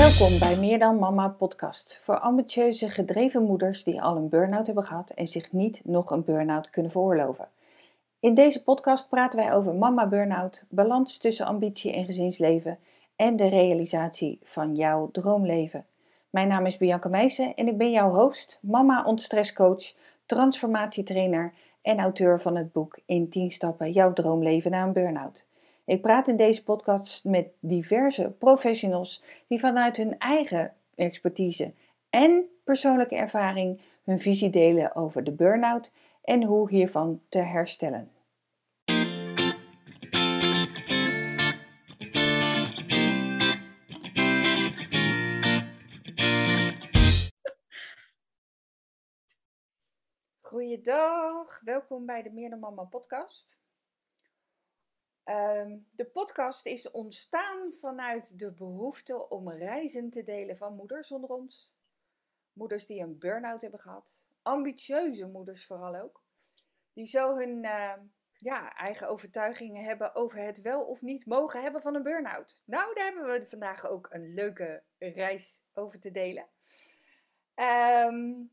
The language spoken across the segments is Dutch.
Welkom bij Meer dan Mama podcast voor ambitieuze, gedreven moeders die al een burn-out hebben gehad en zich niet nog een burn-out kunnen veroorloven. In deze podcast praten wij over mama burn-out, balans tussen ambitie en gezinsleven en de realisatie van jouw droomleven. Mijn naam is Bianca Meijsen en ik ben jouw host, mama ontstresscoach, transformatietrainer en auteur van het boek In 10 stappen jouw droomleven na een burn-out. Ik praat in deze podcast met diverse professionals die vanuit hun eigen expertise en persoonlijke ervaring hun visie delen over de burn-out en hoe hiervan te herstellen. Goeiedag, welkom bij de Meer dan Mama podcast. Ehm, de podcast is ontstaan vanuit de behoefte om reizen te delen van moeders onder ons. Moeders die een burn-out hebben gehad. Ambitieuze moeders vooral ook. Die zo hun ehm, ja, eigen overtuigingen hebben over het wel of niet mogen hebben van een burn-out. Nou, daar hebben we vandaag ook een leuke reis over te delen. Um,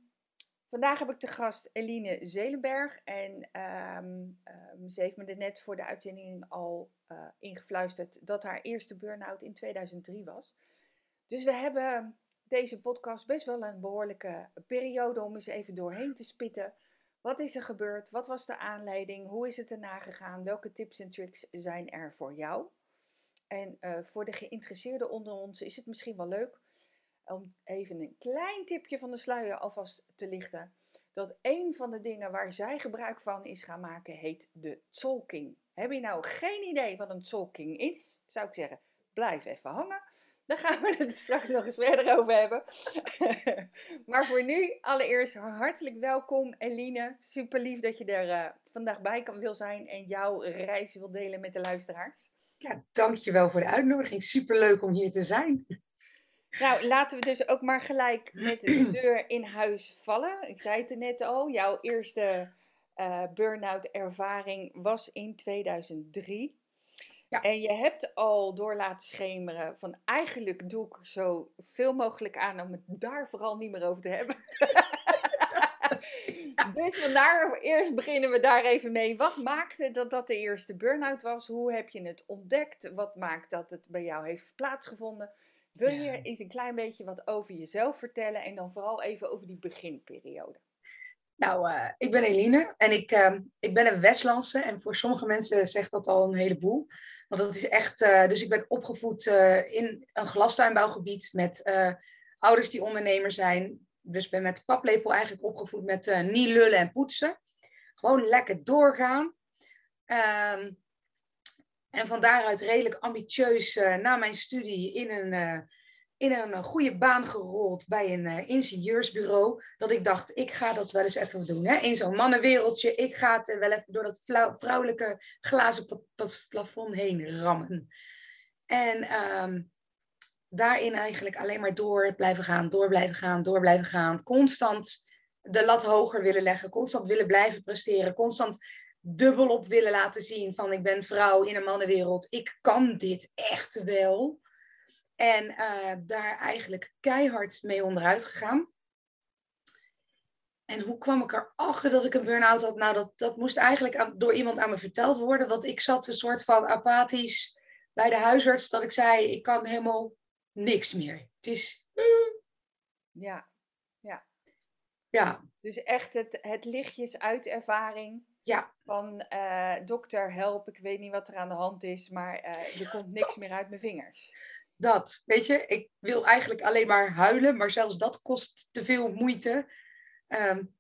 Vandaag heb ik de gast Eline Zelenberg. En ehm, ehm, ze heeft me er net voor de uitzending al uh, ingefluisterd dat haar eerste burn-out in 2003 was. Dus we hebben deze podcast best wel een behoorlijke periode om eens even doorheen te spitten. Wat is er gebeurd? Wat was de aanleiding? Hoe is het erna gegaan? Welke tips en tricks zijn er voor jou? En uh, voor de geïnteresseerden onder ons is het misschien wel leuk om even een klein tipje van de sluier alvast te lichten. Dat een van de dingen waar zij gebruik van is gaan maken, heet de talking. Heb je nou geen idee wat een talking is? Zou ik zeggen, blijf even hangen. Dan gaan we het straks nog eens verder over hebben. maar voor nu, allereerst hartelijk welkom Eline. Super lief dat je er uh, vandaag bij kan wil zijn en jouw reis wil delen met de luisteraars. Ja, dankjewel voor de uitnodiging. Super leuk om hier te zijn. Nou, laten we dus ook maar gelijk met de deur in huis vallen. Ik zei het er net al, jouw eerste uh, burn-out ervaring was in 2003. Ja. En je hebt al door laten schemeren van eigenlijk doe ik zo veel mogelijk aan om het daar vooral niet meer over te hebben. dus vandaar, eerst beginnen we daar even mee. Wat maakte dat dat de eerste burn-out was? Hoe heb je het ontdekt? Wat maakt dat het bij jou heeft plaatsgevonden? Wil je eens een klein beetje wat over jezelf vertellen en dan vooral even over die beginperiode? Nou, uh, ik ben Eline en ik, uh, ik ben een Westlandse en voor sommige mensen zegt dat al een heleboel. Want dat is echt, uh, dus ik ben opgevoed uh, in een glastuinbouwgebied met ouders die ondernemer zijn. Dus ben met paplepel eigenlijk opgevoed met niet lullen en poetsen. Gewoon lekker doorgaan. Ehm, en van daaruit redelijk ambitieus uh, na mijn studie in een, uh, in een eh, goede baan gerold bij een uh, ingenieursbureau. Dat ik dacht, ik ga dat wel eens even doen. Hè? In zo'n mannenwereldje. Ik ga het wel even door dat vrouwelijke glazen plafond heen rammen. En um, daarin eigenlijk alleen maar door blijven gaan, door blijven gaan, door blijven gaan. Constant de lat hoger willen leggen, constant willen blijven presteren, constant dubbel op willen laten zien van ik ben vrouw in een mannenwereld, ik kan dit echt wel. En uh, daar eigenlijk keihard mee onderuit gegaan. En hoe kwam ik erachter dat ik een burn-out had? Nou, dat, dat moest eigenlijk door iemand aan me verteld worden. Want ik zat een soort van apathisch bij de huisarts. Dat ik zei, ik kan helemaal niks meer. Het is... Ja, ja. Ja. Dus echt het, het lichtjes uit ervaring. Ja. Van uh, dokter, help, ik weet niet wat er aan de hand is, maar uh, er komt niks meer uit mijn vingers. Dat, weet je, ik wil eigenlijk alleen maar huilen, maar zelfs dat kost te veel moeite. Um,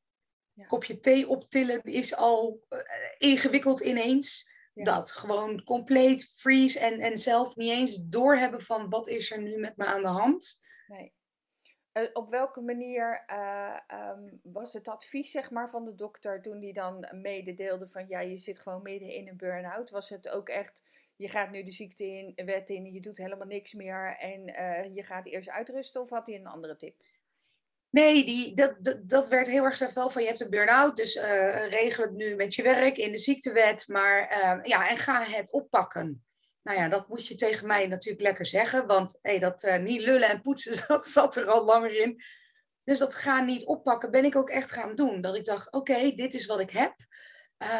ja. Kopje thee optillen is al uh, ingewikkeld ineens. Ja. Dat, gewoon compleet freeze en, en zelf niet eens doorhebben van wat is er nu met me aan de hand. Nee. Uh, op welke manier uh, um, was het advies zeg maar, van de dokter toen die dan mededeelde van ja, je zit gewoon midden in een burn-out? Was het ook echt, je gaat nu de ziekte in, wet in, je doet helemaal niks meer en uh, je gaat eerst uitrusten of had hij een andere tip? Nee, die, dat, dat, werd heel erg gezegd wel van je hebt een burn-out, dus regel het nu met je werk in de ziektewet, maar ja, en ga het oppakken. Nou ja, dat moet je tegen mij natuurlijk lekker zeggen. Want hey, dat uh, niet lullen en poetsen, dat zat er al langer in. Dus dat gaan niet oppakken, ben ik ook echt gaan doen. Dat ik dacht, oké, dit is wat ik heb.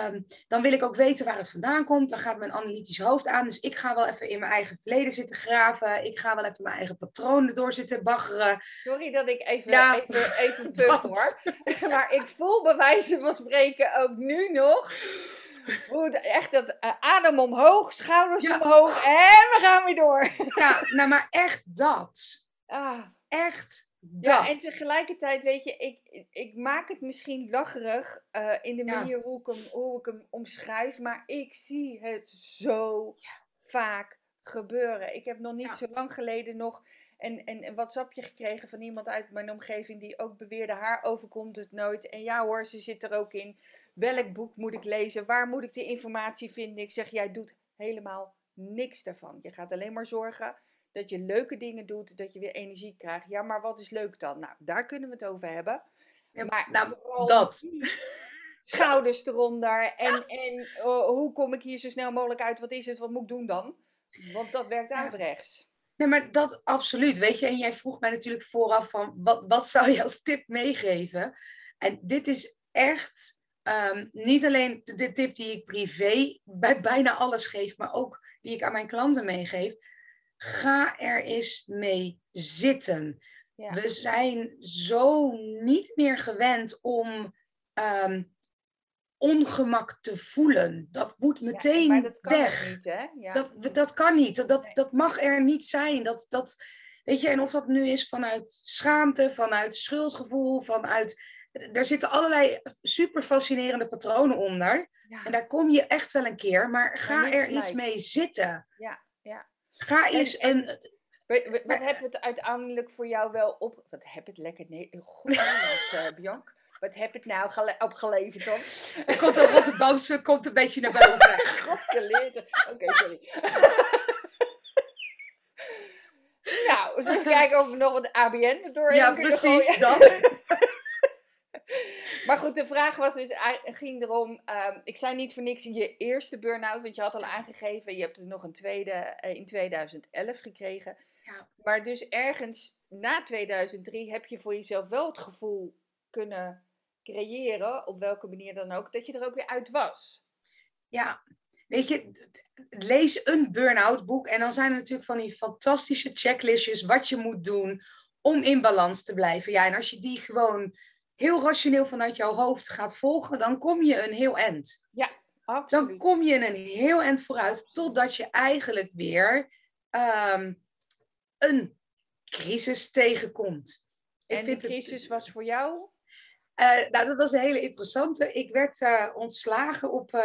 Um, dan wil ik ook weten waar het vandaan komt. Dan gaat mijn analytisch hoofd aan. Dus ik ga wel even in mijn eigen verleden zitten graven. Ik ga wel even mijn eigen patronen door zitten baggeren. Sorry dat ik even, ja, even, even puff hoor. maar ik voel bij wijze van spreken ook nu nog echt dat uh, adem omhoog, schouders omhoog en we gaan weer door. Ja, nou maar echt dat. Ah. Echt dat. Ja, en tegelijkertijd, weet je, ik, ik maak het misschien lacherig uh, in de manier hoe, ik hem, hoe ik hem omschrijf, maar ik zie het zo vaak gebeuren. Ik heb nog niet zo lang geleden nog een, een, een WhatsAppje gekregen van iemand uit mijn omgeving die ook beweerde, haar overkomt het nooit. En ja hoor, ze zit er ook in. Welk boek moet ik lezen? Waar moet ik de informatie vinden? Ik zeg, jij doet helemaal niks daarvan. Je gaat alleen maar zorgen dat je leuke dingen doet, dat je weer energie krijgt. Ja, maar wat is leuk dan? Nou, daar kunnen we het over hebben. Ja, maar nou, dat. Schouders eronder. En, en oh, hoe kom ik hier zo snel mogelijk uit? Wat is het? Wat moet ik doen dan? Want dat werkt averechts. Nee, maar dat absoluut. Weet je, en jij vroeg mij natuurlijk vooraf van wat, wat zou je als tip meegeven? En dit is echt Ehm, niet alleen de, tip die ik privé bij bijna alles geef, maar ook die ik aan mijn klanten meegeef. Ga er eens mee zitten. We zijn zo niet meer gewend om um, ongemak te voelen. Dat moet meteen ja, dat kan weg. Niet, hè? Ja. Dat, dat kan niet. Dat, dat, dat mag er niet zijn. Dat, dat, weet je, en of dat nu is vanuit schaamte, vanuit schuldgevoel, vanuit daar zitten allerlei super fascinerende patronen onder. En daar kom je echt wel een keer, maar ga er eens mee zitten. Ja, ja. Ga eens en, een. Wat, heb het uiteindelijk voor jou wel op. Wat heb het lekker. Nee, goed Nederlands, uh, Bianca. Wat heb het nou opgeleverd dan? komt de Rotterdamse komt een beetje naar boven. God geleerd. Oké, sorry. nou, eens kijken of we nog wat ABN door Ja, precies, dat. Maar goed, de vraag was dus, ging erom, um, ik zei niet voor niks je eerste burn-out, want je had al aangegeven, je hebt er nog een tweede uh, in 2011 gekregen. Ja. Maar dus ergens na 2003 heb je voor jezelf wel het gevoel kunnen creëren, op welke manier dan ook, dat je er ook weer uit was. Ja, weet je, lees een burn-out boek en dan zijn er natuurlijk van die fantastische checklistjes wat je moet doen om in balans te blijven. Ja, en als je die gewoon heel rationeel vanuit jouw hoofd gaat volgen, dan kom je een heel eind. Ja, absoluut. Dan kom je een heel eind vooruit, totdat je eigenlijk weer ehm, een crisis tegenkomt. Ik en vind de crisis was voor jou? Uh, nou, dat was een hele interessante. Ik werd uh, ontslagen op uh,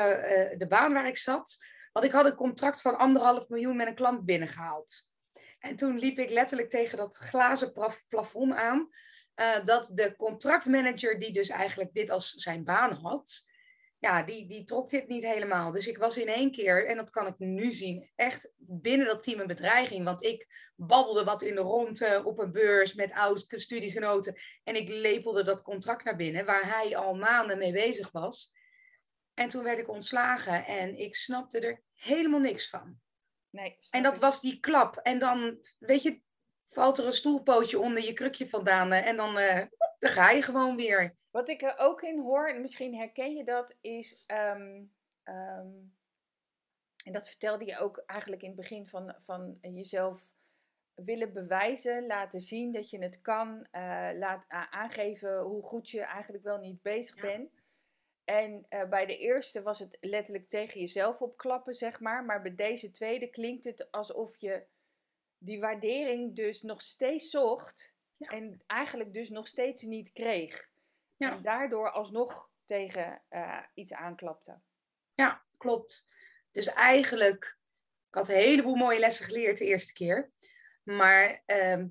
de baan waar ik zat. Want ik had een contract van anderhalf miljoen met een klant binnengehaald. En toen liep ik letterlijk tegen dat glazen plafond aan. Uh, dat de contractmanager, die dus eigenlijk dit als zijn baan had, ja, die, die trok dit niet helemaal. Dus ik was in één keer, en dat kan ik nu zien, echt binnen dat team een bedreiging. Want ik babbelde wat in de ronde op een beurs met oud-studiegenoten. En ik lepelde dat contract naar binnen, waar hij al maanden mee bezig was. En toen werd ik ontslagen en ik snapte er helemaal niks van. Nee, en dat was die klap. En dan, weet je, valt er een stoelpootje onder je krukje vandaan en dan, uh, dan ga je gewoon weer. Wat ik er ook in hoor, en misschien herken je dat, is. Um, um, en dat vertelde je ook eigenlijk in het begin van, van jezelf willen bewijzen, laten zien dat je het kan, uh, laat aangeven hoe goed je eigenlijk wel niet bezig bent. En uh, bij de eerste was het letterlijk tegen jezelf opklappen, zeg maar. Maar bij deze tweede klinkt het alsof je die waardering dus nog steeds zocht en eigenlijk dus nog steeds niet kreeg. Ja. En daardoor alsnog tegen uh, iets aanklapte. Ja, klopt. Dus eigenlijk, ik had een heleboel mooie lessen geleerd de eerste keer. Maar uh,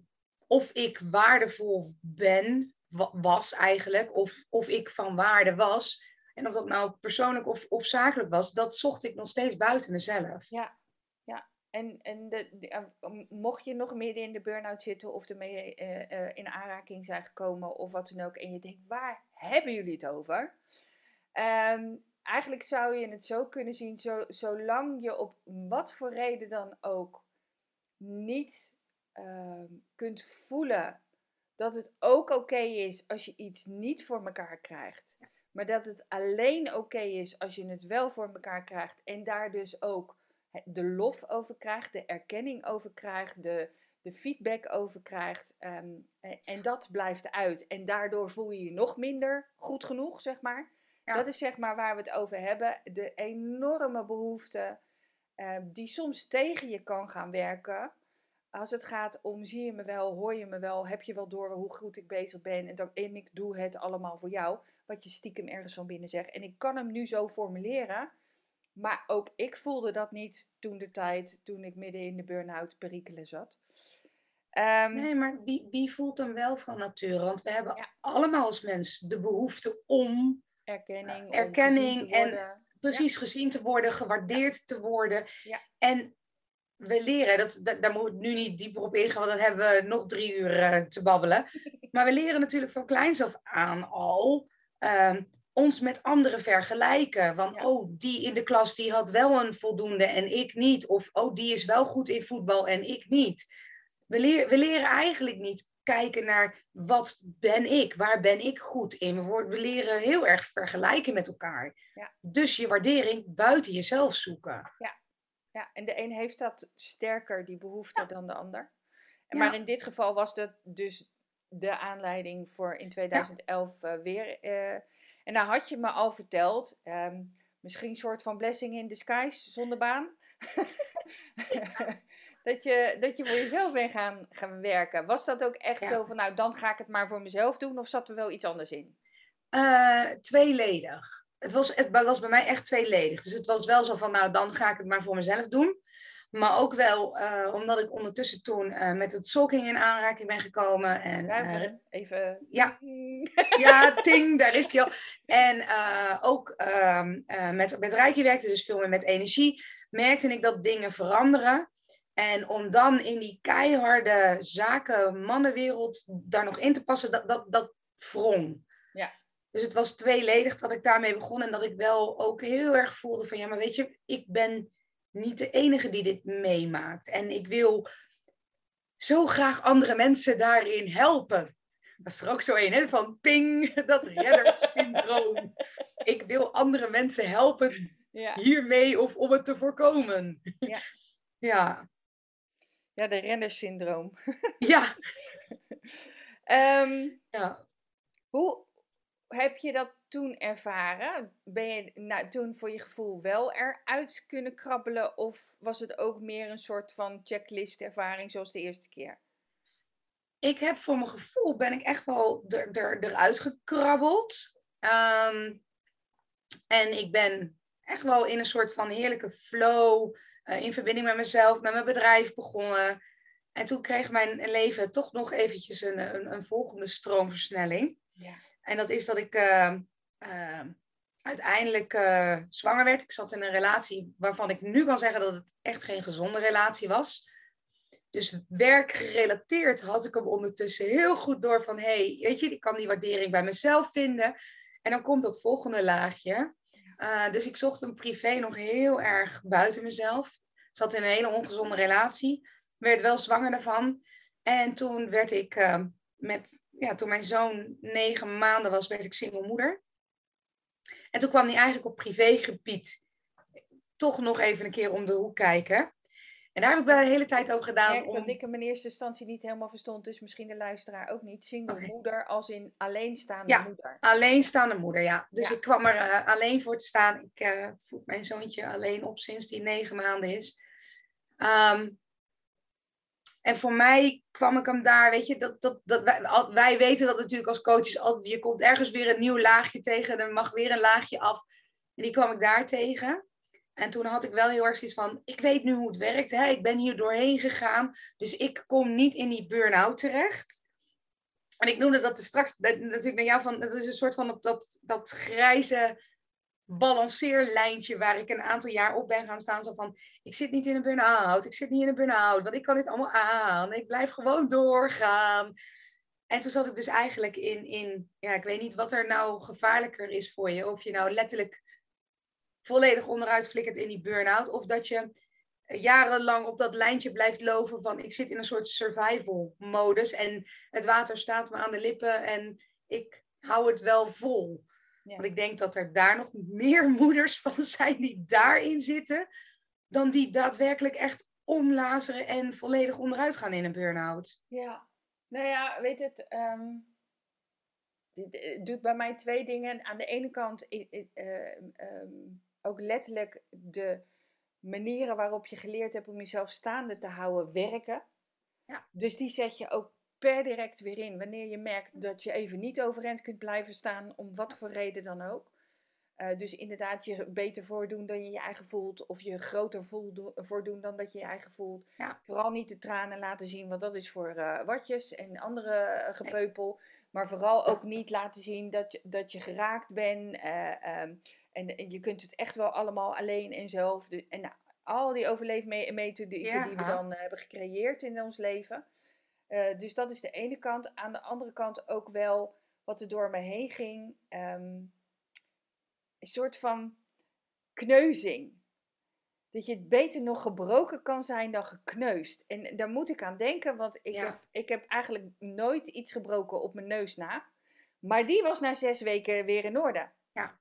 of ik waardevol ben, was eigenlijk, of, of ik van waarde was, en of dat nou persoonlijk of, of zakelijk was, dat zocht ik nog steeds buiten mezelf. Ja, en, en de, eh, mocht je nog midden in de burn-out zitten of ermee uh, in aanraking zijn gekomen of wat dan ook, en je denkt, waar hebben jullie het over? Um, eigenlijk zou je het zo kunnen zien, zo, zolang je op wat voor reden dan ook niet ehm, kunt voelen dat het ook oké is als je iets niet voor elkaar krijgt. Maar dat het alleen oké is als je het wel voor elkaar krijgt. En daar dus ook de lof over krijgt, de erkenning over krijgt, de, de feedback over krijgt. Ehm, en, dat blijft uit. En daardoor voel je je nog minder goed genoeg, zeg maar. Dat is zeg maar waar we het over hebben. De enorme behoefte ehm, die soms tegen je kan gaan werken. Als het gaat om zie je me wel, hoor je me wel, heb je wel door hoe goed ik bezig ben en, dat, en ik doe het allemaal voor jou. Wat je stiekem ergens van binnen zegt. En ik kan hem nu zo formuleren. Maar ook ik voelde dat niet toen de tijd, toen ik midden in de burn-out perikelen zat. Ehm, nee, maar wie, wie voelt hem wel van nature? Want we hebben allemaal als mens de behoefte om erkenning, erkenning en precies gezien te worden, gewaardeerd te worden. Ja. En we leren, dat, dat, daar moet ik nu niet dieper op ingaan, want dan hebben we nog drie uur uh, te babbelen. Maar we leren natuurlijk van kleins af aan al um, ons met anderen vergelijken. Van, oh, die in de klas die had wel een voldoende en ik niet. Of, oh, die is wel goed in voetbal en ik niet. We, leer, we leren eigenlijk niet kijken naar wat ben ik, waar ben ik goed in. We, we leren heel erg vergelijken met elkaar. Ja. Dus je waardering buiten jezelf zoeken. Ja, ja. en de een heeft dat sterker, die behoefte, dan de ander. En Maar in dit geval was dat dus de aanleiding voor in 2011 uh, eh, weer... Uh, en nou had je me al verteld, um, misschien een soort van blessing in disguise zonder baan. dat, je, dat je voor jezelf bent gaan, gaan werken. Was dat ook echt zo van, nou dan ga ik het maar voor mezelf doen? Of zat er wel iets anders in? Uh, tweeledig. Het was, het was bij mij echt tweeledig. Dus het was wel zo van, nou dan ga ik het maar voor mezelf doen. Maar ook wel uh, omdat ik ondertussen toen uh, met het zolking in aanraking ben gekomen. En, uh, even. Ja, ja, ting, daar is hij al. En ook um, met, met Rijkje werkte, dus veel meer met energie, merkte ik dat dingen veranderen. En om dan in die keiharde zaken, mannenwereld daar nog in te passen, dat, dat, dat wrong. Ja. Dus het was tweeledig dat ik daarmee begon en dat ik wel ook heel erg voelde van ja, maar weet je, ik ben niet de enige die dit meemaakt. En ik wil zo graag andere mensen daarin helpen. Dat is er ook zo een, hè? van ping, dat reddersyndroom. ik wil andere mensen helpen ja. hiermee of om het te voorkomen. Ja. Ja, ja de rennersyndroom. ja. um, ja. Hoe heb je dat toen ervaren? Ben je nou, toen voor je gevoel wel eruit kunnen krabbelen? Of was het ook meer een soort van checklist ervaring zoals de eerste keer? Ik heb voor mijn gevoel ben ik echt wel er, er, eruit gekrabbeld. Ehm, en ik ben echt wel in een soort van heerlijke flow, uh, in verbinding met mezelf, met mijn bedrijf begonnen. En toen kreeg mijn leven toch nog eventjes een, een, een volgende stroomversnelling. Ja. En dat is dat ik uh, uh, uiteindelijk uh, zwanger werd. Ik zat in een relatie waarvan ik nu kan zeggen dat het echt geen gezonde relatie was. Dus werkgerelateerd had ik hem ondertussen heel goed door van... hey, weet je, ik kan die waardering bij mezelf vinden. En dan komt dat volgende laagje. Uh, dus ik zocht een privé nog heel erg buiten mezelf. Zat in een hele ongezonde relatie. Werd wel zwanger daarvan. En toen werd ik uh, met ja, toen mijn zoon negen maanden was, werd ik single moeder. En toen kwam hij eigenlijk op privégebied toch nog even een keer om de hoek kijken. En daar heb ik wel de hele tijd over gedaan. Ik om... dat ik hem in eerste instantie niet helemaal verstond, dus misschien de luisteraar ook niet. Single moeder als in alleenstaande ja, moeder. alleenstaande moeder, ja. Dus ik kwam er uh, alleen voor te staan. Ik uh, voed mijn zoontje alleen op sinds die negen maanden is. Um, en voor mij kwam ik hem daar, weet je, dat, dat, dat wij, wij weten dat natuurlijk als coaches altijd, je komt ergens weer een nieuw laagje tegen, er mag weer een laagje af. En die kwam ik daar tegen. En toen had ik wel heel erg zoiets van, ik weet nu hoe het werkt, hè? ik ben hier doorheen gegaan, dus ik kom niet in die burn-out terecht. En ik noemde dat er straks natuurlijk naar jou van, dat is een soort van dat, dat grijze balanceerlijntje waar ik een aantal jaar op ben gaan staan. Zo van, ik zit niet in een burn-out, ik zit niet in een burn-out, want ik kan dit allemaal aan. Ik blijf gewoon doorgaan. En toen zat ik dus eigenlijk in, in, ja, ik weet niet wat er nou gevaarlijker is voor je. Of je nou letterlijk volledig onderuit flikkert in die burn-out. Of dat je jarenlang op dat lijntje blijft lopen van ik zit in een soort survival modus en het water staat me aan de lippen en ik hou het wel vol. Want ik denk dat er daar nog meer moeders van zijn die daarin zitten, dan die daadwerkelijk echt omlazeren en volledig onderuit gaan in een burn-out. Ja, nou ja, weet het, um, dit doet bij mij twee dingen. Aan de ene kant uh, ook letterlijk de manieren waarop je geleerd hebt om jezelf staande te houden werken. Ja. Dus die zet je ook per direct weer in wanneer je merkt dat je even niet overeind kunt blijven staan, om wat voor reden dan ook. Uh, dus inderdaad je beter voordoen dan je je eigen voelt, of je groter voordoen dan dat je je eigen voelt. Ja. Vooral niet de tranen laten zien, want dat is voor uh, watjes en andere uh, gepeupel. Maar vooral ook niet laten zien dat je, dat je geraakt bent. Um, en, en, je kunt het echt wel allemaal alleen en zelf. en nou, al die overleefmethoden die, die we dan hebben gecreëerd in ons leven. Uh, dus dat is de ene kant. Aan de andere kant ook wel wat er door me heen ging. Um, een soort van kneuzing. Dat je het beter nog gebroken kan zijn dan gekneusd. En daar moet ik aan denken, want ik, heb, ik heb eigenlijk nooit iets gebroken op mijn neus na. Maar die was na zes weken weer in orde. Ja.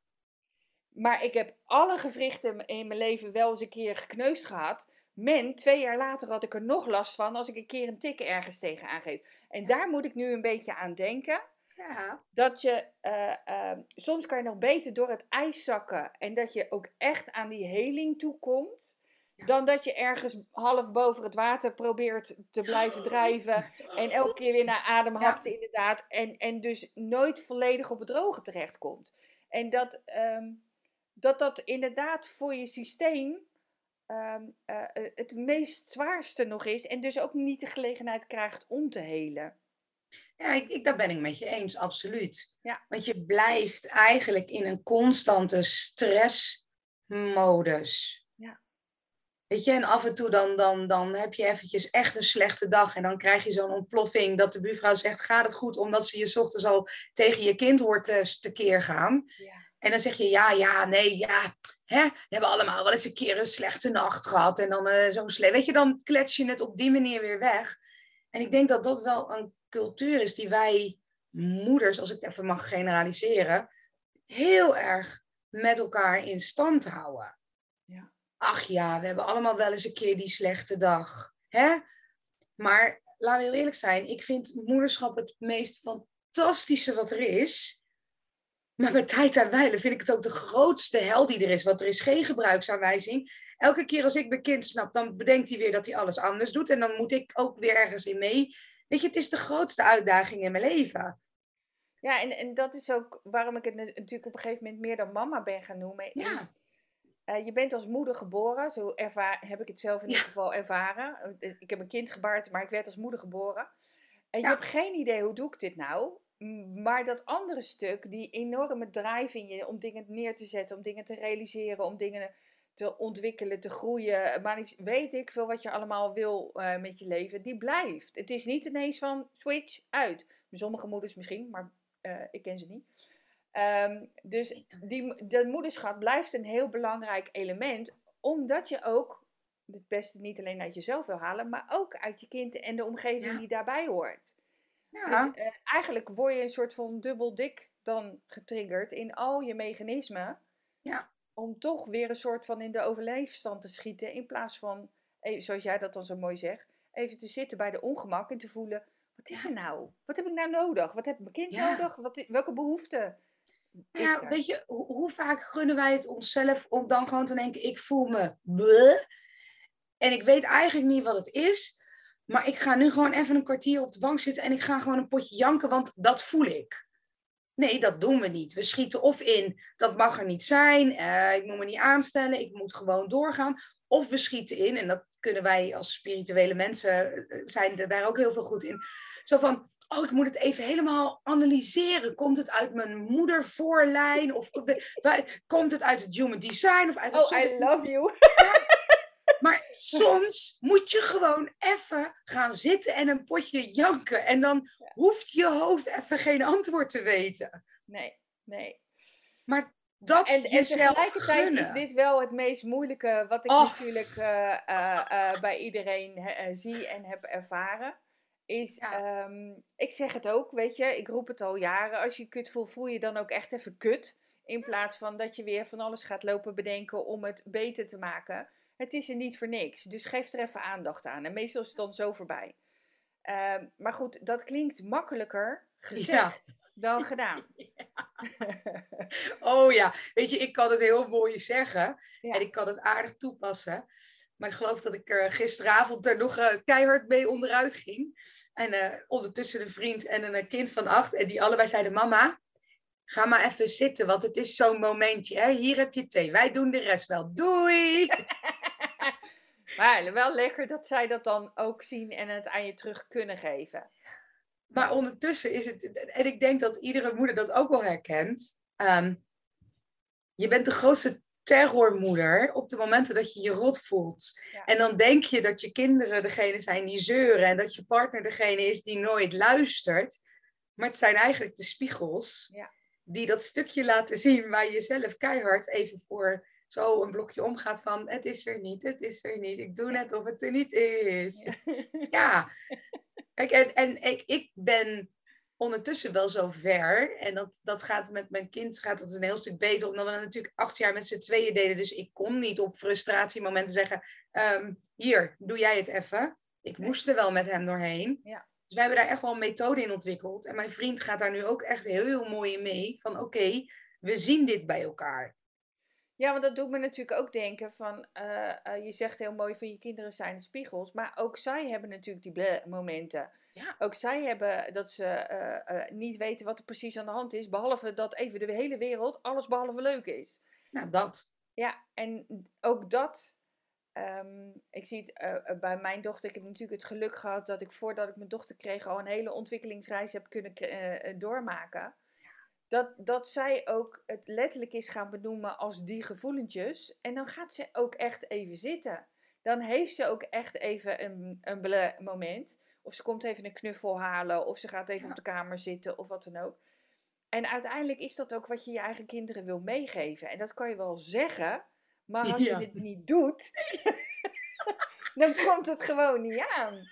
Maar ik heb alle gewrichten in mijn leven wel eens een keer gekneusd gehad. Men, twee jaar later had ik er nog last van als ik een keer een tik ergens tegen aangeef. En daar moet ik nu een beetje aan denken. Ja. Dat je, uh, uh, soms kan je nog beter door het ijs zakken. En dat je ook echt aan die heling toekomt. Ja. Dan dat je ergens half boven het water probeert te blijven drijven. En elke keer weer naar adem hakt, ja. inderdaad. En, en dus nooit volledig op het droge terechtkomt. En dat, um, dat dat inderdaad voor je systeem um, uh, het meest zwaarste nog is. En dus ook niet de gelegenheid krijgt om te helen. Ja, ik, ik, daar ben ik met je eens, absoluut. Ja. Want je blijft eigenlijk in een constante stressmodus. Ja. Weet je, en af en toe dan, dan, dan heb je eventjes echt een slechte dag en dan krijg je zo'n ontploffing dat de buurvrouw zegt, gaat het goed, omdat ze je ochtends al tegen je kind hoort te, tekeer gaan. Ja. En dan zeg je, ja, ja, nee, ja, hè, we hebben allemaal wel eens een keer een slechte nacht gehad en dan uh, zo'n slecht, weet je, dan klets je het op die manier weer weg. En ik denk dat dat wel een cultuur is die wij moeders, als ik het even mag generaliseren, heel erg met elkaar in stand houden. Ja. Ach ja, we hebben allemaal wel eens een keer die slechte dag. Hè? Maar laten we heel eerlijk zijn, ik vind moederschap het meest fantastische wat er is. Maar met tijd aan wijlen vind ik het ook de grootste hel die er is. Want er is geen gebruiksaanwijzing. Elke keer als ik mijn kind snap, dan bedenkt hij weer dat hij alles anders doet. En dan moet ik ook weer ergens in mee. Weet je, het is de grootste uitdaging in mijn leven. Ja, en, en dat is ook waarom ik het natuurlijk op een gegeven moment meer dan mama ben gaan noemen. Ja. Is, uh, je bent als moeder geboren, zo ervaar, heb ik het zelf in ieder geval ervaren. Ik heb een kind gebaard, maar ik werd als moeder geboren. En je hebt geen idee, hoe doe ik dit nou? Maar dat andere stuk, die enorme drive in je om dingen neer te zetten, om dingen te realiseren, om dingen te ontwikkelen, te groeien, maar weet ik veel wat je allemaal wil uh, met je leven, die blijft. Het is niet ineens van switch uit. Sommige moeders misschien, maar uh, ik ken ze niet. Um, dus die, de moederschap blijft een heel belangrijk element, omdat je ook het beste niet alleen uit jezelf wil halen, maar ook uit je kind en de omgeving ja. die daarbij hoort. Ja. Dus uh, eigenlijk word je een soort van dubbel dik dan getriggerd in al je mechanismen. Ja om toch weer een soort van in de overleefstand te schieten. In plaats van, zoals jij dat dan zo mooi zegt, even te zitten bij de ongemak en te voelen: wat is er nou? Wat heb ik nou nodig? Wat heb mijn kind nodig? Wat, welke behoeften? Ja, weet je, hoe, hoe, vaak gunnen wij het onszelf om dan gewoon te denken: ik voel me bleh, en ik weet eigenlijk niet wat het is. Maar ik ga nu gewoon even een kwartier op de bank zitten en ik ga gewoon een potje janken, want dat voel ik. Nee, dat doen we niet. We schieten of in, dat mag er niet zijn, uh, ik moet me niet aanstellen, ik moet gewoon doorgaan. Of we schieten in, en dat kunnen wij als spirituele mensen, uh, zijn er daar ook heel veel goed in. Zo van, oh, ik moet het even helemaal analyseren. Komt het uit mijn moedervoorlijn? Of komt het uit het human design? Of uit het oh, I love you. Maar soms moet je gewoon even gaan zitten en een potje janken. En dan hoeft je hoofd even geen antwoord te weten. Nee, nee. Maar dat En, en tegelijkertijd gunnen. is dit wel het meest moeilijke wat ik Oh. natuurlijk eh, eh, eh, bij iedereen zie en heb ervaren. Is, Ja. ehm, ik zeg het ook, weet je, ik roep het al jaren. Als je kut voelt, voel je dan ook echt even kut. In plaats van dat je weer van alles gaat lopen bedenken om het beter te maken. Het is er niet voor niks. Dus geef er even aandacht aan. En meestal is het dan zo voorbij. Ehm, maar goed, dat klinkt makkelijker gezegd dan gedaan. Oh ja, weet je, ik kan het heel mooi zeggen. Ja. En ik kan het aardig toepassen. Maar ik geloof dat ik er gisteravond er nog eh, keihard mee onderuit ging. En eh, ondertussen een vriend en een eh, kind van acht. En die allebei zeiden, mama, ga maar even zitten. Want het is zo'n momentje. Hè? Hier heb je thee. Wij doen de rest wel. Doei! Maar wel lekker dat zij dat dan ook zien en het aan je terug kunnen geven. Maar ondertussen is het, en ik denk dat iedere moeder dat ook wel herkent. ehm, je bent de grootste terrormoeder op de momenten dat je je rot voelt. Ja. En dan denk je dat je kinderen degene zijn die zeuren en dat je partner degene is die nooit luistert. Maar het zijn eigenlijk de spiegels Ja. die dat stukje laten zien waar je zelf keihard even voor zo een blokje omgaat van het is er niet, het is er niet, ik doe net of het er niet is. Ja. Kijk, en, en ik, ik ben ondertussen wel zo ver. En dat, dat gaat met mijn kind gaat dat een heel stuk beter. Omdat we dat natuurlijk acht jaar met z'n tweeën deden. Dus ik kon niet op frustratiemomenten zeggen... ehm, hier, doe jij het even. Ik moest er wel met hem doorheen. Ja. Dus wij hebben daar echt wel een methode in ontwikkeld. En mijn vriend gaat daar nu ook echt heel, heel mooi in mee. Van oké, we zien dit bij elkaar. Ja, want dat doet me natuurlijk ook denken van, eh, eh, je zegt heel mooi van je kinderen zijn de spiegels, maar ook zij hebben natuurlijk die bleh momenten. Ja. Ook zij hebben dat ze eh, niet weten wat er precies aan de hand is, behalve dat even de hele wereld alles behalve leuk is. Nou, dat. Ja, en ook dat, ehm, ik zie het bij mijn dochter, ik heb natuurlijk het geluk gehad dat ik voordat ik mijn dochter kreeg al een hele ontwikkelingsreis heb kunnen doormaken. Dat, dat zij ook het letterlijk is gaan benoemen als die gevoelentjes. En dan gaat ze ook echt even zitten. Dan heeft ze ook echt even een, een moment. Of ze komt even een knuffel halen. Of ze gaat even Ja. op de kamer zitten. Of wat dan ook. En uiteindelijk is dat ook wat je je eigen kinderen wil meegeven. En dat kan je wel zeggen. Maar als Ja. je het niet doet. dan komt het gewoon niet aan.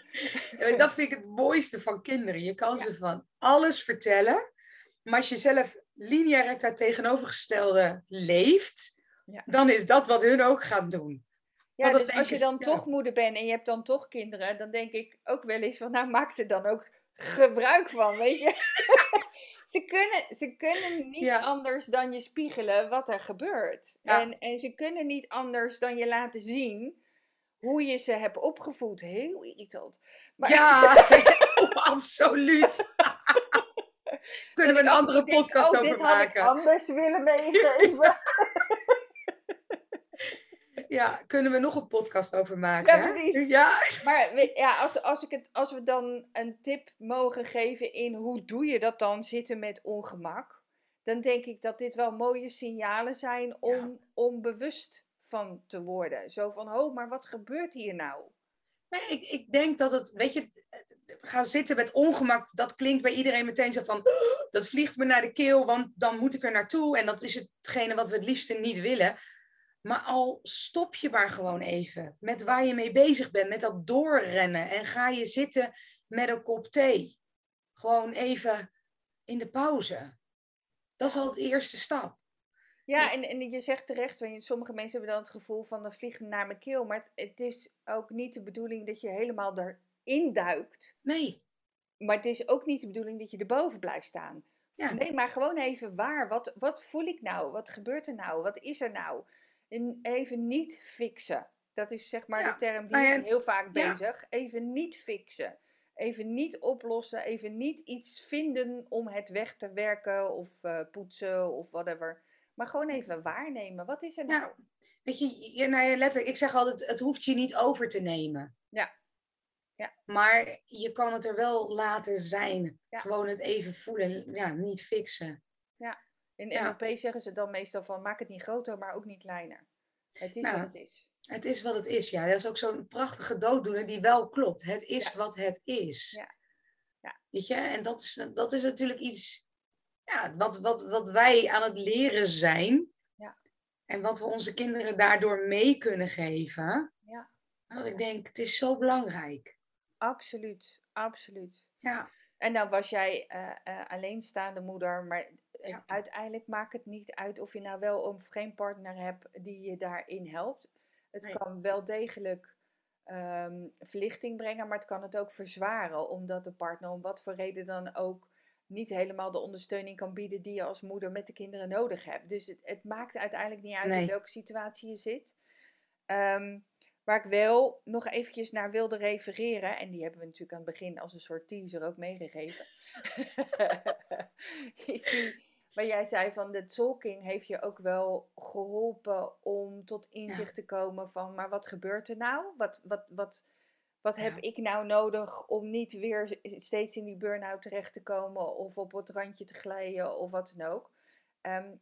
Dat vind ik het mooiste van kinderen. Je kan Ja. ze van alles vertellen. Maar als je zelf linea recta tegenovergestelde leeft, Ja. dan is dat wat hun ook gaan doen. Ja, dus als je dan ja. toch moeder bent en je hebt dan toch kinderen, dan denk ik ook wel eens van, nou maak er dan ook gebruik van, weet je. ze, kunnen, ze kunnen niet Ja. anders dan je spiegelen wat er gebeurt. Ja. En, en ze kunnen niet anders dan je laten zien hoe je ze hebt opgevoed. Heel irritant. Maar Ja, absoluut. Kunnen we een andere denk, podcast oh, over dit had ik maken? anders willen meegeven. Ja, kunnen we nog een podcast over maken? Ja, hè? precies. Ja, Maar ja, als, als, ik het, als we dan een tip mogen geven in hoe doe je dat dan, zitten met ongemak, dan denk ik dat dit wel mooie signalen zijn om, om bewust van te worden. Zo van, oh, maar wat gebeurt hier nou? Ik, ik denk dat het, weet je, gaan zitten met ongemak, dat klinkt bij iedereen meteen zo van, dat vliegt me naar de keel, want dan moet ik er naartoe en dat is hetgene wat we het liefste niet willen. Maar al stop je maar gewoon even met waar je mee bezig bent, met dat doorrennen en ga je zitten met een kop thee. Gewoon even in de pauze. Dat is al de eerste stap. Ja, en, en je zegt terecht, want sommige mensen hebben dan het gevoel van, dan vliegt het naar mijn keel. Maar het, het is ook niet de bedoeling dat je helemaal erin duikt. Nee. Maar het is ook niet de bedoeling dat je erboven blijft staan. Ja. Nee, maar gewoon even waar. Wat, wat voel ik nou? Wat gebeurt er nou? Wat is er nou? En even niet fixen. Dat is zeg maar Ja, de term die nou ja, ik heel vaak bezig. Even niet fixen. Even niet oplossen. Even niet iets vinden om het weg te werken of eh, poetsen of whatever. Maar gewoon even waarnemen. Wat is er Ja. nou? Weet je, je nou ja, letterlijk, ik zeg altijd, het hoeft je niet over te nemen. Ja. Ja. Maar je kan het er wel laten zijn. Ja. Gewoon het even voelen, ja, niet fixen. In Ja. NLP zeggen ze dan meestal van maak het niet groter, maar ook niet kleiner. Het is Nou, wat het is. Het is wat het is, ja. Dat is ook zo'n prachtige dooddoener die wel klopt. Het is wat het is. Ja. Ja. Weet je, en dat is, dat is natuurlijk iets ja, wat, wat, wat wij aan het leren zijn. En wat we onze kinderen daardoor mee kunnen geven. Ja. Dat ik denk, het is zo belangrijk. Absoluut, absoluut. Ja. En dan was jij eh, eh, alleenstaande moeder, maar het, Ja. uiteindelijk maakt het niet uit of je nou wel of geen partner hebt die je daarin helpt. Het Nee. kan wel degelijk ehm, verlichting brengen, maar het kan het ook verzwaren, omdat de partner om wat voor reden dan ook niet helemaal de ondersteuning kan bieden die je als moeder met de kinderen nodig hebt. Dus het, het maakt uiteindelijk niet uit in welke situatie je zit. Ehm, waar ik wel nog eventjes naar wilde refereren, en die hebben we natuurlijk aan het begin als een soort teaser ook meegegeven, is die waar jij zei van de tolking heeft je ook wel geholpen om tot inzicht te komen van, maar wat gebeurt er nou? Wat, wat, wat, wat heb ik nou nodig om niet weer steeds in die burn-out terecht te komen of op het randje te glijden of wat dan ook? Ehm,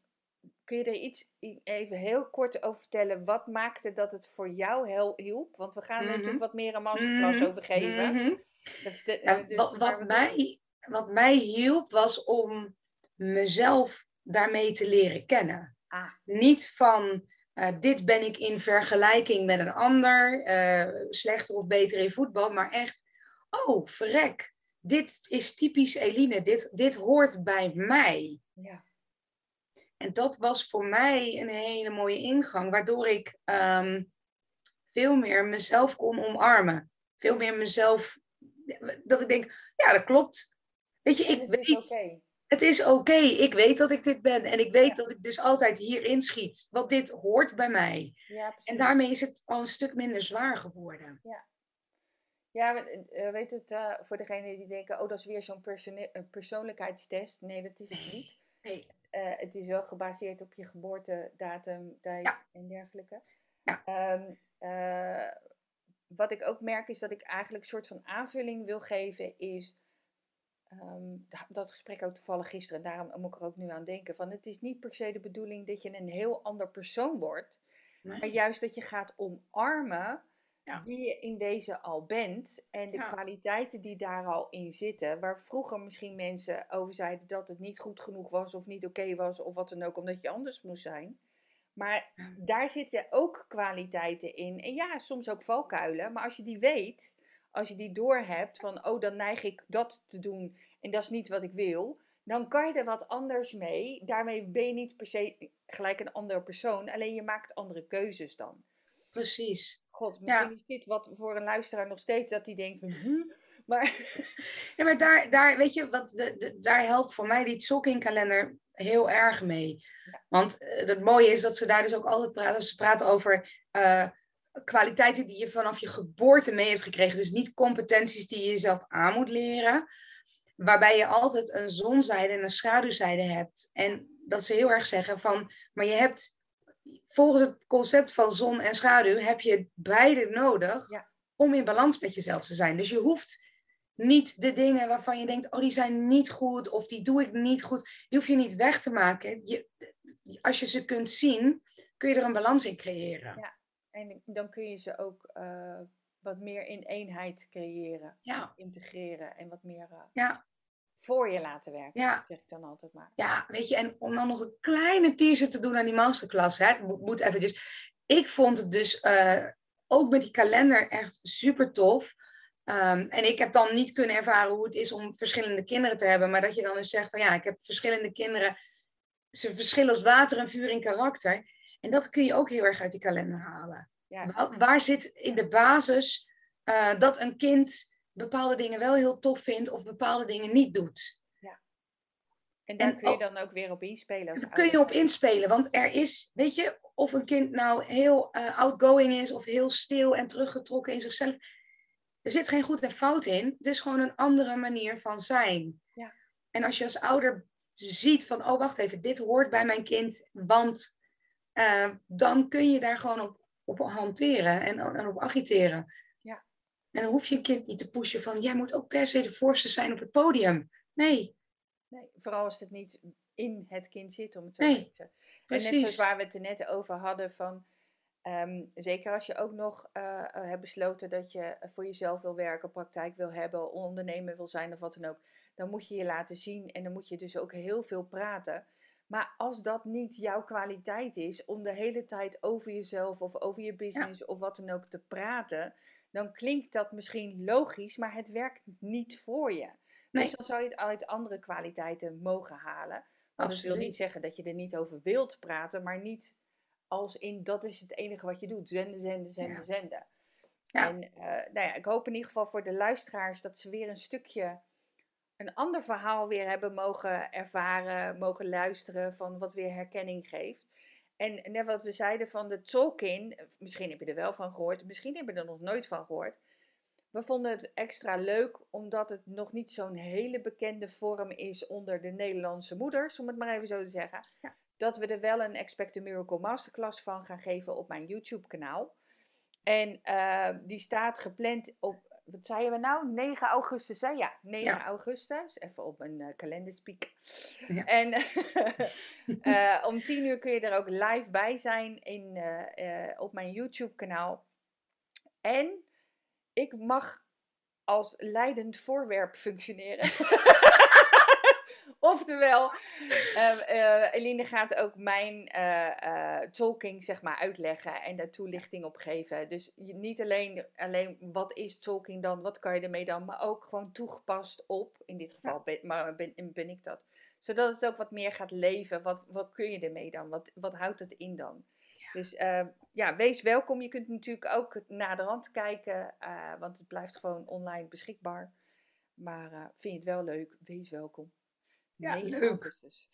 kun je er iets even heel kort over vertellen? Wat maakte dat het voor jou heel hielp? Want we gaan er Mhm. natuurlijk wat meer een masterclass Mhm. over geven. Mhm. Ja, eh, dus wat, wat, mij, wat mij hielp was om mezelf daarmee te leren kennen. Ah. Niet van eh, dit ben ik in vergelijking met een ander, eh, slechter of beter in voetbal, maar echt, oh verrek, dit is typisch Eline, dit, dit hoort bij mij. Ja. En dat was voor mij een hele mooie ingang, waardoor ik ehm, veel meer mezelf kon omarmen. Veel meer mezelf, dat ik denk, ja, dat klopt. Weet je, ik weet, oké. Het is oké. Ik weet dat ik dit ben. En ik weet Ja. dat ik dus altijd hierin schiet. Want dit hoort bij mij. Ja. En daarmee is het al een stuk minder zwaar geworden. Ja, we- eh, weet het, eh, voor degenen die denken, oh, dat is weer zo'n eh, persoonlijkheidstest. Nee, dat is het niet. Nee. Het is wel gebaseerd op je geboortedatum, tijd Ja. en dergelijke. Ja. Ehm, eh, wat ik ook merk is dat ik eigenlijk een soort van aanvulling wil geven is... ehm, da- dat gesprek ook toevallig gisteren, en daarom moet ik er ook nu aan denken. Van het is niet per se de bedoeling dat je een heel ander persoon wordt. Maar juist dat je gaat omarmen Ja. wie je in deze al bent en de Ja. kwaliteiten die daar al in zitten. Waar vroeger misschien mensen over zeiden dat het niet goed genoeg was of niet oké was of wat dan ook, omdat je anders moest zijn. Maar Ja. daar zitten ook kwaliteiten in. En ja, soms ook valkuilen. Maar als je die weet, als je die doorhebt van, oh, dan neig ik dat te doen en dat is niet wat ik wil. Dan kan je er wat anders mee. Daarmee ben je niet per se gelijk een andere persoon. Alleen je maakt andere keuzes dan. Precies. God, misschien is dit wat voor een luisteraar nog steeds dat hij denkt van, maar Ja, maar daar, daar weet je, wat de, de- daar helpt voor mij die kalender heel erg mee. Want eh, het mooie is dat ze daar dus ook altijd praten. Ze praten over eh, kwaliteiten die je vanaf je geboorte mee hebt gekregen. Dus niet competenties die je jezelf aan moet leren. Waarbij je altijd een zonzijde en een schaduwzijde hebt. En dat ze heel erg zeggen van, maar je hebt volgens het concept van zon en schaduw heb je beide nodig Ja. om in balans met jezelf te zijn. Dus je hoeft niet de dingen waarvan je denkt, oh die zijn niet goed of die doe ik niet goed, die hoef je niet weg te maken. Je, als je ze kunt zien, kun je er een balans in creëren. Ja. en dan kun je ze ook eh, wat meer in eenheid creëren, Ja, integreren en wat meer eh, ja, voor je laten werken, ja. zeg ik dan altijd maar. Ja, weet je, en om dan nog een kleine teaser te doen aan die masterclass, hè, moet eventjes. Ik vond het dus eh, ook met die kalender echt super tof. Ehm, en ik heb dan niet kunnen ervaren hoe het is om verschillende kinderen te hebben, maar dat je dan eens zegt van ja, ik heb verschillende kinderen, ze verschillen als water en vuur in karakter. En dat kun je ook heel erg uit die kalender halen. Ja, Waar, waar zit in de basis eh, dat een kind bepaalde dingen wel heel tof vindt of bepaalde dingen niet doet? en daar en kun je dan ook weer op inspelen. Daar kun je op inspelen, want er is, weet je, of een kind nou heel eh, outgoing is of heel stil en teruggetrokken in zichzelf. Er zit geen goed en fout in. Het is gewoon een andere manier van zijn. Ja. En als je als ouder ziet van, oh wacht even, dit hoort bij mijn kind, want eh, dan kun je daar gewoon op, op hanteren en, en op agiteren. Ja. En dan hoef je een kind niet te pushen van, jij moet ook per se de voorste zijn op het podium. Nee, Nee, vooral als het niet in het kind zit, om het zo Nee, te zeggen. En net zoals waar we het er net over hadden van... ehm, zeker als je ook nog eh, eh, hebt besloten dat je voor jezelf wil werken, praktijk wil hebben, ondernemer wil zijn of wat dan ook. Dan moet je je laten zien en dan moet je dus ook heel veel praten. Maar als dat niet jouw kwaliteit is om de hele tijd over jezelf of over je business of wat dan ook te praten, dan klinkt dat misschien logisch, maar het werkt niet voor je. Dus dan zou je het uit andere kwaliteiten mogen halen. Maar dat wil niet zeggen dat je er niet over wilt praten, maar niet als in dat is het enige wat je doet. Zenden, zenden, zenden, zenden. Ja. En uh, nou ja, ik hoop in ieder geval voor de luisteraars dat ze weer een stukje, een ander verhaal weer hebben mogen ervaren, mogen luisteren van wat weer herkenning geeft. En net wat we zeiden van de Tolkien, misschien heb je er wel van gehoord, misschien heb je er nog nooit van gehoord. We vonden het extra leuk omdat het nog niet zo'n hele bekende vorm is onder de Nederlandse moeders, om het maar even zo te zeggen. Dat we er wel een Expect a Miracle Masterclass van gaan geven op mijn YouTube kanaal. En uh, die staat gepland op, wat zeiden we nou? 9 augustus, hè? Ja, 9 augustus. Even op een uh, kalender speak. Ja. En uh, om 10 uur kun je er ook live bij zijn in, op mijn YouTube kanaal. En ik mag als leidend voorwerp functioneren. Oftewel, uh, Eline gaat ook mijn uh, tolking zeg maar uitleggen en daar toelichting op geven. Dus niet alleen, alleen wat is tolking dan, wat kan je ermee dan, maar ook gewoon toegepast op, in dit geval ben, maar ben, ben ik dat. Zodat het ook wat meer gaat leven. Wat, wat kun je ermee dan? Wat, wat houdt het in dan? Dus ja, wees welkom. Je kunt natuurlijk ook naar de rand kijken, want het blijft gewoon online beschikbaar. Maar vind je het wel leuk, wees welkom. Ja, leuk. Augustus.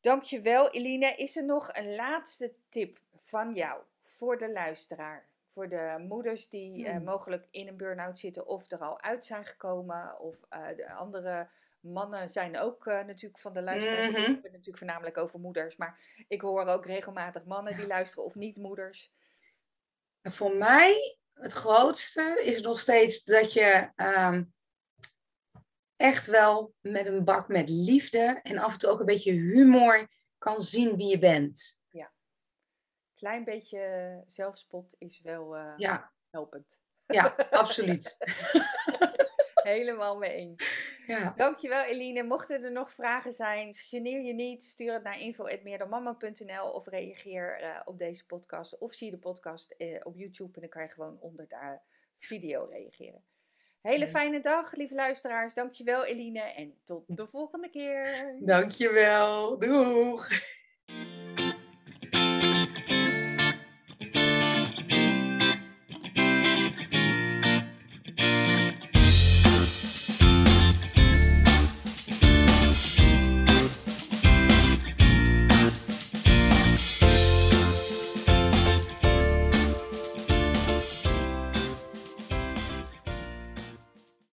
Dankjewel Eline. Is er nog een laatste tip van jou voor de luisteraar? Voor de moeders die eh, hmm. mogelijk in een burn-out zitten of er al uit zijn gekomen. Of uh, de andere mannen zijn ook uh, natuurlijk van de luisteraars. Mm -hmm. Ik heb het natuurlijk voornamelijk over moeders. Maar ik hoor ook regelmatig mannen die luisteren of niet moeders. Voor mij het grootste is nog steeds dat je um, echt wel met een bak met liefde en af en toe ook een beetje humor kan zien wie je bent. Ja. Klein beetje zelfspot is wel uh, ja. helpend. Ja, absoluut. Helemaal mee eens. Ja. Dankjewel Eline. Mochten er nog vragen zijn, geneer je niet. Stuur het naar info.meerdamama.nl of reageer uh, op deze podcast. Of zie de podcast uh, op YouTube en dan kan je gewoon onder de video reageren. Hele fijne dag, lieve luisteraars. Dankjewel Eline en tot de volgende keer. Dankjewel. Doeg.